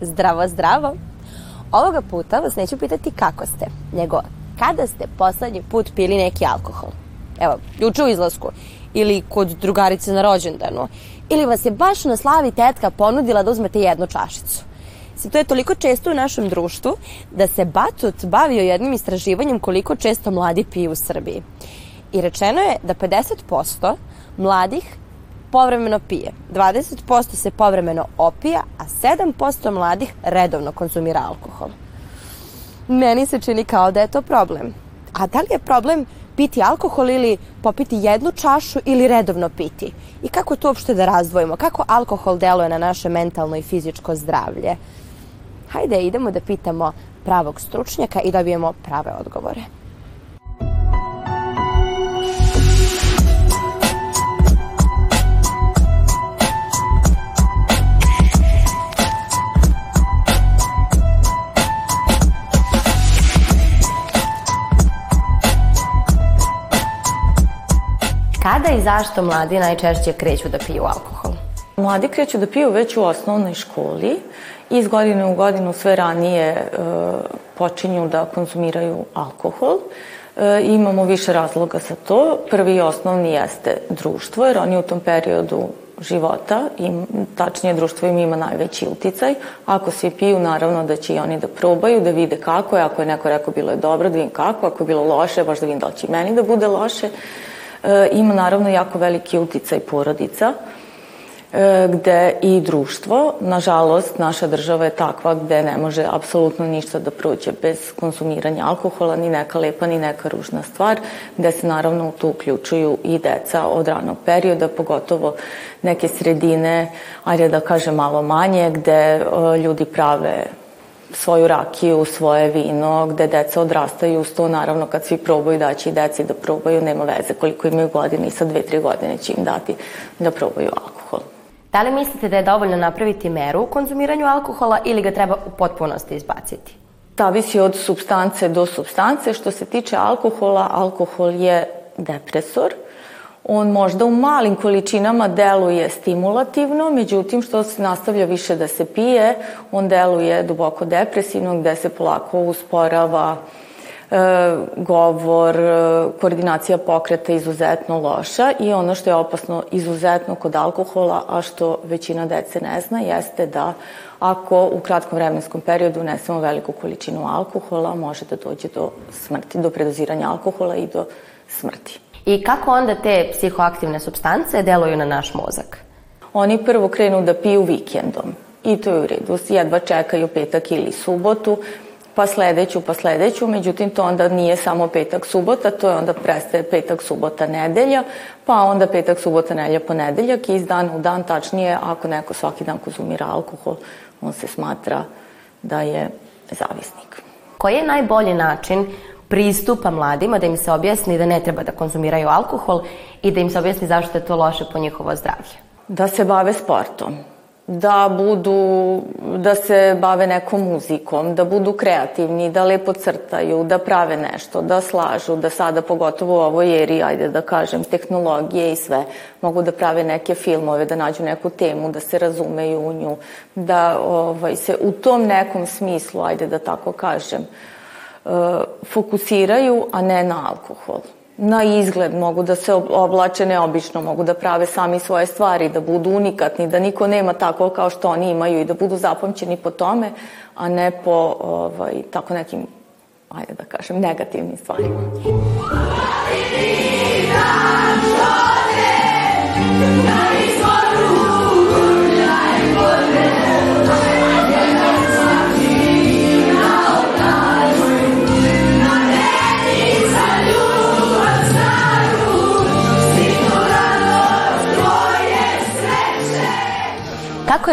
Zdravo, zdravo. Ovoga puta vas neću pitati kako ste, nego kada ste poslednji put pili neki alkohol. Evo, juče u izlasku, ili kod drugarice na rođendanu, ili vas je baš na slavi tetka ponudila da uzmete jednu čašicu. Sve to je toliko često u našem društvu da se Batut bavio jednim istraživanjem koliko često mladi piju u Srbiji. I rečeno je da 50% mladih povremeno pije, 20% se povremeno opija, a 7% mladih redovno konzumira alkohol. Meni se čini kao da je to problem. A da li je problem piti alkohol ili popiti jednu čašu ili redovno piti? I kako to uopšte da razdvojimo? Kako alkohol deluje na naše mentalno i fizičko zdravlje? Hajde, idemo da pitamo pravog stručnjaka i dobijemo prave odgovore. Zašto mladi najčešće kreću da piju alkohol? Mladi kreću da piju već u osnovnoj školi iz godine u godinu sve ranije e, počinju da konzumiraju alkohol. E, imamo više razloga za to. Prvi i osnovni jeste društvo, jer oni u tom periodu života, i tačnije društvo im ima najveći uticaj. Ako svi piju, naravno da će i oni da probaju, da vide kako je. Ako je neko rekao bilo je dobro, da vidim kako. Ako je bilo loše, baš da vidim da će i meni da bude loše. E, ima naravno jako veliki uticaj porodica e, gde i društvo, nažalost, naša država je takva gde ne može apsolutno ništa da prođe bez konzumiranja alkohola, ni neka lepa, ni neka ružna stvar, gde se naravno tu uključuju i deca od ranog perioda, pogotovo neke sredine, ajde da kažem malo manje, gde e, ljudi prave svoju rakiju, svoje vino, gde deca odrastaju uz to, naravno kad svi probaju daći i deci da probaju, nema veze koliko imaju godine i sa dve, tri godine će im dati da probaju alkohol. Da li mislite da je dovoljno napraviti meru u konzumiranju alkohola ili ga treba u potpunosti izbaciti? Zavisi od substance do substance. Što se tiče alkohola, alkohol je depresor. On možda u malim količinama deluje stimulativno, međutim što se nastavlja više da se pije, on deluje duboko depresivno gde se polako usporava e, govor, e, koordinacija pokreta izuzetno loša i ono što je opasno izuzetno kod alkohola, a što većina dece ne zna, jeste da ako u kratkom vremenskom periodu unesemo veliku količinu alkohola, može da dođe do smrti, do predoziranja alkohola i do smrti. I kako onda te psihoaktivne substance deluju na naš mozak? Oni prvo krenu da piju vikendom i to je u redu. Jedva čekaju petak ili subotu, pa sledeću, pa sledeću, međutim to onda nije samo petak, subota, to je onda prestaje petak, subota, nedelja, pa onda petak, subota, nedelja, ponedeljak i iz dana u dan, tačnije, ako neko svaki dan konzumira alkohol, on se smatra da je zavisnik. Koji je najbolji način pristupa mladima da im se objasni da ne treba da konzumiraju alkohol i da im se objasni zašto je to loše po njihovo zdravlje? Da se bave sportom, da budu, da se bave nekom muzikom, da budu kreativni, da lepo crtaju, da prave nešto, da slažu, da sada pogotovo u ovoj eri, ajde da kažem, tehnologije i sve, mogu da prave neke filmove, da nađu neku temu, da se razumeju u nju, da ovaj, se u tom nekom smislu, ajde da tako kažem, fokusiraju, a ne na alkohol. Na izgled mogu da se oblače neobično, mogu da prave sami svoje stvari, da budu unikatni, da niko nema tako kao što oni imaju i da budu zapamćeni po tome, a ne po ovaj, tako nekim, ajde da kažem, negativnim stvarima.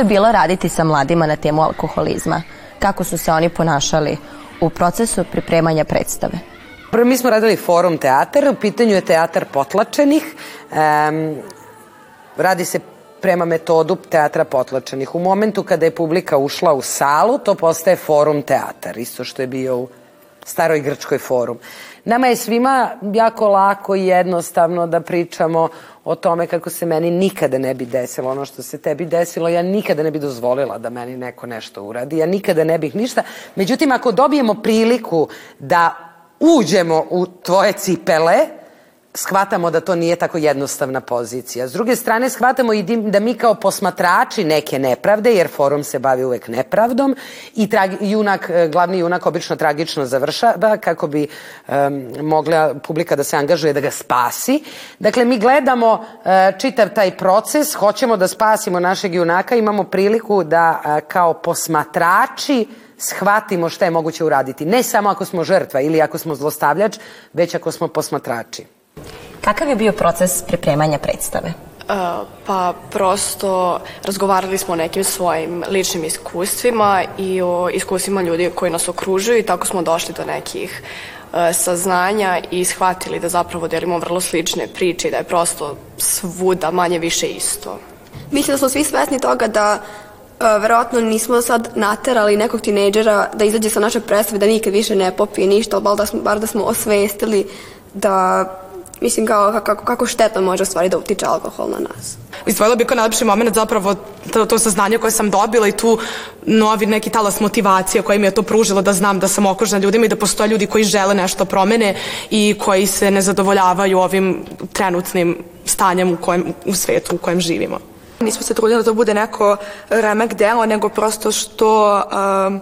Je bilo raditi sa mladima na temu alkoholizma? Kako su se oni ponašali u procesu pripremanja predstave? Prvo, mi smo radili forum teatar, u pitanju je teatar potlačenih. Um, radi se prema metodu teatra potlačenih. U momentu kada je publika ušla u salu, to postaje forum teatar, isto što je bio u staroj grčkoj forum. Nama je svima jako lako i jednostavno da pričamo o tome kako se meni nikada ne bi desilo ono što se tebi desilo. Ja nikada ne bi dozvolila da meni neko nešto uradi. Ja nikada ne bih ništa. Međutim, ako dobijemo priliku da uđemo u tvoje cipele, shvatamo da to nije tako jednostavna pozicija. S druge strane, shvatamo i da mi kao posmatrači neke nepravde, jer forum se bavi uvek nepravdom, i tragi, junak, glavni junak obično tragično završava kako bi um, mogla publika da se angažuje da ga spasi. Dakle, mi gledamo uh, čitav taj proces, hoćemo da spasimo našeg junaka, imamo priliku da uh, kao posmatrači shvatimo šta je moguće uraditi. Ne samo ako smo žrtva ili ako smo zlostavljač, već ako smo posmatrači. Kakav je bio proces pripremanja predstave? Uh, pa prosto razgovarali smo o nekim svojim ličnim iskustvima i o iskustvima ljudi koji nas okružuju i tako smo došli do nekih uh, saznanja i shvatili da zapravo delimo vrlo slične priče i da je prosto svuda manje više isto. Mislim da smo svi svesni toga da uh, verovatno nismo sad naterali nekog tinejdžera da izađe sa naše predstave, da nikad više ne popije ništa, ali bar da smo, bar da smo osvestili da mislim kao kako, kako štetno može u stvari da utiče alkohol na nas. Izdvojila bih kao najlepši moment zapravo to, to saznanje koje sam dobila i tu novi neki talas motivacije koja mi je to pružila da znam da sam okružena ljudima i da postoje ljudi koji žele nešto promene i koji se ne zadovoljavaju ovim trenutnim stanjem u, kojem, u svetu u kojem živimo. Nismo se trudili da to bude neko remek delo, nego prosto što um,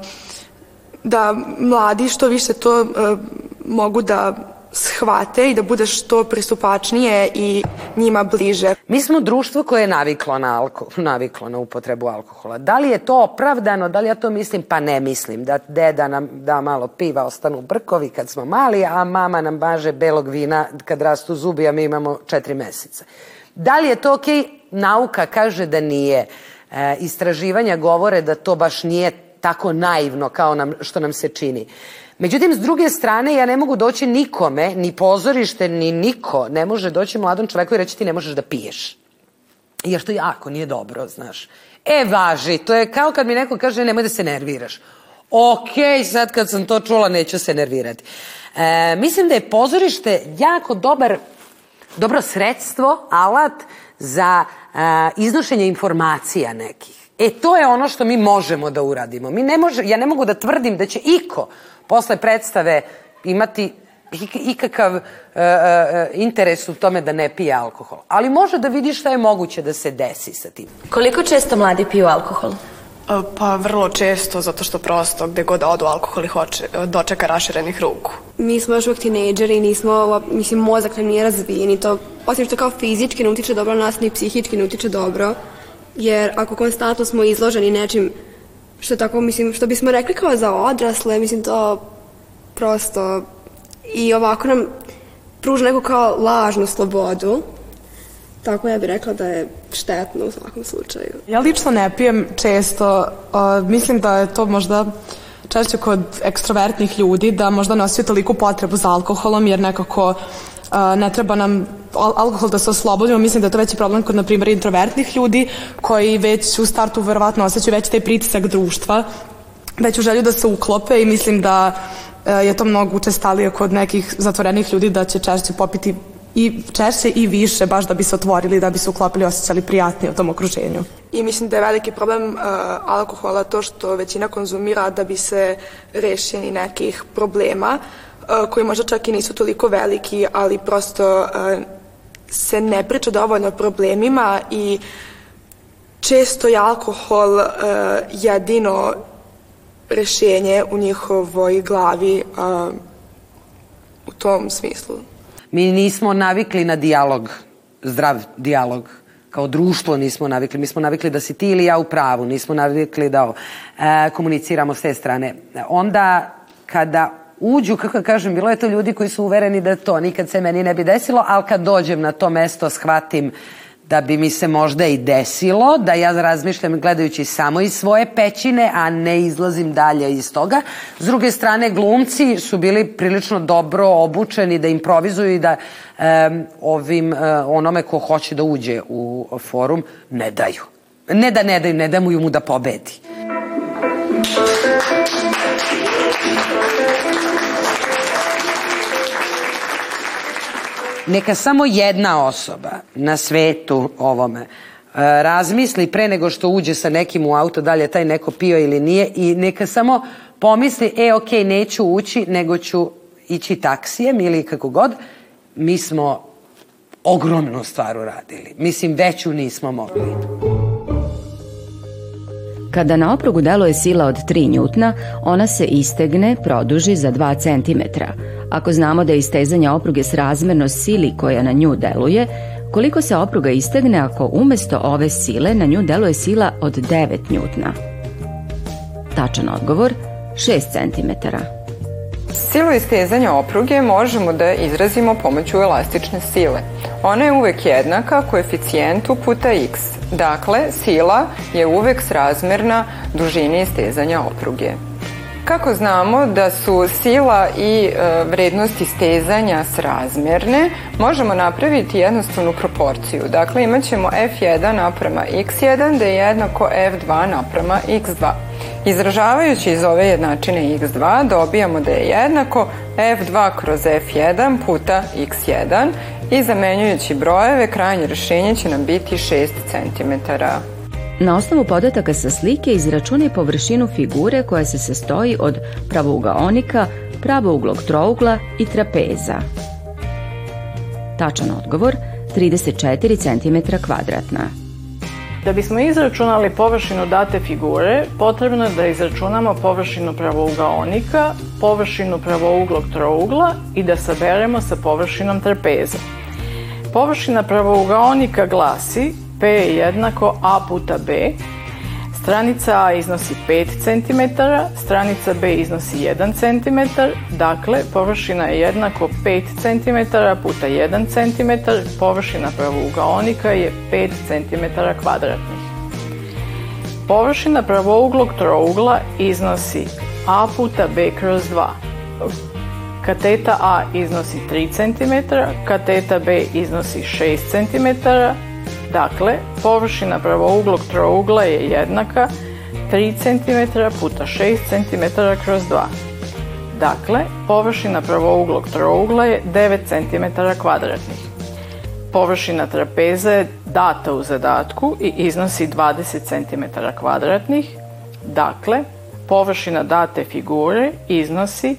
da mladi što više to um, mogu da shvate i da bude što pristupačnije i njima bliže. Mi smo društvo koje je naviklo na, alko, naviklo na upotrebu alkohola. Da li je to opravdano, da li ja to mislim? Pa ne mislim. Da deda nam da malo piva, ostanu brkovi kad smo mali, a mama nam baže belog vina kad rastu zubi, a mi imamo četiri meseca. Da li je to okej? Okay? Nauka kaže da nije. E, istraživanja govore da to baš nije tako naivno kao nam, što nam se čini. Međutim, s druge strane, ja ne mogu doći nikome, ni pozorište, ni niko ne može doći mladom čoveku i reći ti ne možeš da piješ. Jer to jako nije dobro, znaš. E, važi, to je kao kad mi neko kaže nemoj da se nerviraš. Ok, sad kad sam to čula, neću se nervirati. E, mislim da je pozorište jako dobar, dobro sredstvo, alat za a, iznošenje informacija nekih. E, to je ono što mi možemo da uradimo. Mi ne može, ja ne mogu da tvrdim da će iko posle predstave imati ikakav uh, uh, interes u tome da ne pije alkohol. Ali može da vidi šta je moguće da se desi sa tim. Koliko često mladi piju alkohol? Pa vrlo često, zato što prosto gde god odu alkohol ih hoće, dočeka raširenih ruku. Mi smo još uvijek tinejdžeri, nismo, mislim, mozak nam nije razvijen i to, osim što kao fizički ne utiče dobro na nas, ni psihički ne utiče dobro, jer ako konstantno smo izloženi nečim što tako, mislim, što bismo rekli kao za odrasle, mislim, to prosto i ovako nam pruža neku kao lažnu slobodu. Tako ja bih rekla da je štetno u svakom slučaju. Ja lično ne pijem često, uh, mislim da je to možda češće kod ekstrovertnih ljudi, da možda ne osjećaju toliko potrebu za alkoholom, jer nekako uh, ne treba nam alkohol da se oslobodimo, mislim da je to veći problem kod, na primjer, introvertnih ljudi koji već u startu verovatno osjećaju već taj pritisak društva, već u želju da se uklope i mislim da e, je to mnogo učestalije kod nekih zatvorenih ljudi da će češće popiti i češće i više baš da bi se otvorili, da bi se uklopili, osjećali prijatnije u tom okruženju. I mislim da je veliki problem uh, alkohola to što većina konzumira da bi se rešeni nekih problema uh, koji možda čak i nisu toliko veliki, ali prosto uh, se ne priča dovoljno o problemima i često je alkohol uh, jedino rešenje u njihovoj glavi uh, u tom smislu. Mi nismo navikli na dijalog, zdrav dijalog kao društvo nismo navikli. Mi smo navikli da si ti ili ja u pravu, nismo navikli da e, komuniciramo s te strane. Onda kada uđu, kako kažem, bilo je to ljudi koji su uvereni da to nikad se meni ne bi desilo, ali kad dođem na to mesto shvatim da bi mi se možda i desilo, da ja razmišljam gledajući samo iz svoje pećine, a ne izlazim dalje iz toga. S druge strane, glumci su bili prilično dobro obučeni da improvizuju i da um, ovim, uh, onome ko hoće da uđe u forum ne daju. Ne da ne daju, ne daju mu da pobedi. Neka samo jedna osoba na svetu ovome e, razmisli pre nego što uđe sa nekim u auto, da li je taj neko pio ili nije i neka samo pomisli, e, ok, neću ući, nego ću ići taksijem ili kako god, mi smo ogromnu stvar uradili. Mislim, veću nismo mogli. Kada na oprugu deluje sila od 3 njutna, ona se istegne, produži za 2 cm. Ako znamo da je istezanje opruge srazmerno sili koja na nju deluje, koliko se opruga istegne ako umesto ove sile na nju deluje sila od 9 njutna? Tačan odgovor 6 cm. Silu istezanja opruge možemo da izrazimo pomoću elastične sile. Ona je uvek jednaka koeficijentu puta x. Dakle, sila je uvek srazmerna dužini istezanja opruge. Kako znamo da su sila i e, vrednosti stezanja srazmerne, možemo napraviti jednostavnu proporciju. Dakle, imat ćemo f1 naprema x1 da je jednako f2 naprema x2. Izražavajući iz ove jednačine x2 dobijamo da je jednako f2 kroz f1 puta x1 i zamenjujući brojeve krajnje rešenje će nam biti 6 cm. Na osnovu podataka sa slike izračunaj površinu figure koja se sastoji od pravougaonika, pravouglog trougla i trapeza. Tačan odgovor 34 cm kvadratna. Da bismo izračunali površinu date figure, potrebno je da izračunamo površinu pravougaonika, površinu pravouglog trougla i da saberemo sa površinom trapeza. Površina pravougaonika glasi P je jednako A puta B. Stranica A iznosi 5 cm, stranica B iznosi 1 cm, dakle površina je jednako 5 cm puta 1 cm, površina pravougaonika je 5 cm kvadratnih. Površina pravouglog trougla iznosi A puta B kroz 2. Kateta A iznosi 3 cm, kateta B iznosi 6 cm, Dakle, površina pravouglog trougla je jednaka 3 cm puta 6 cm kroz 2. Dakle, površina pravouglog trougla je 9 cm kvadratnih. Površina trapeza je data u zadatku i iznosi 20 cm kvadratnih. Dakle, površina date figure iznosi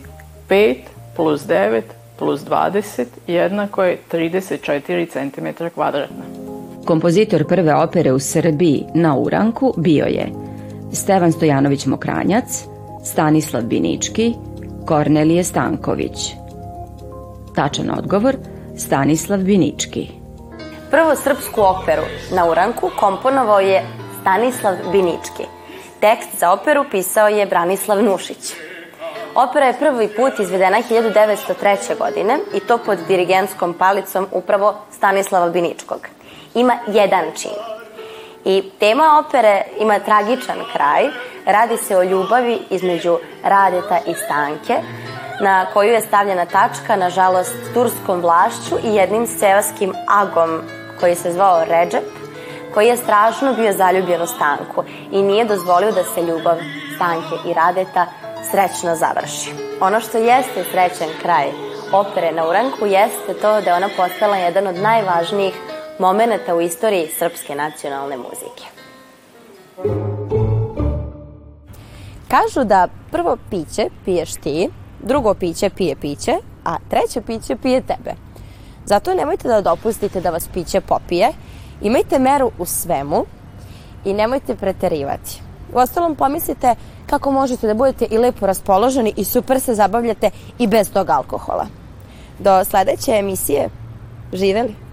5 plus 9 plus 20 jednako je 34 cm kvadratna. Kompozitor prve opere u Srbiji na Uranku bio je Stevan Stojanović Mokranjac, Stanislav Binički, Kornelije Stanković. Tačan odgovor Stanislav Binički. Prvu srpsku operu na Uranku komponovao je Stanislav Binički. Tekst za operu pisao je Branislav Nušić. Opera je prvi put izvedena 1903. godine i to pod dirigenskom palicom upravo Stanislava Biničkog ima jedan čin. I tema opere ima tragičan kraj. Radi se o ljubavi između Radeta i Stanke, na koju je stavljena tačka, nažalost, turskom vlašću i jednim sevaskim agom koji se zvao Redžep, koji je strašno bio zaljubljen u Stanku i nije dozvolio da se ljubav Stanke i Radeta srećno završi. Ono što jeste srećan kraj opere na Uranku jeste to da je ona postala jedan od najvažnijih momenata u istoriji srpske nacionalne muzike. Kažu da prvo piće piješ ti, drugo piće pije piće, a treće piće pije tebe. Zato nemojte da dopustite da vas piće popije, imajte meru u svemu i nemojte preterivati. U ostalom pomislite kako možete da budete i lepo raspoloženi i super se zabavljate i bez tog alkohola. Do sledeće emisije, živeli!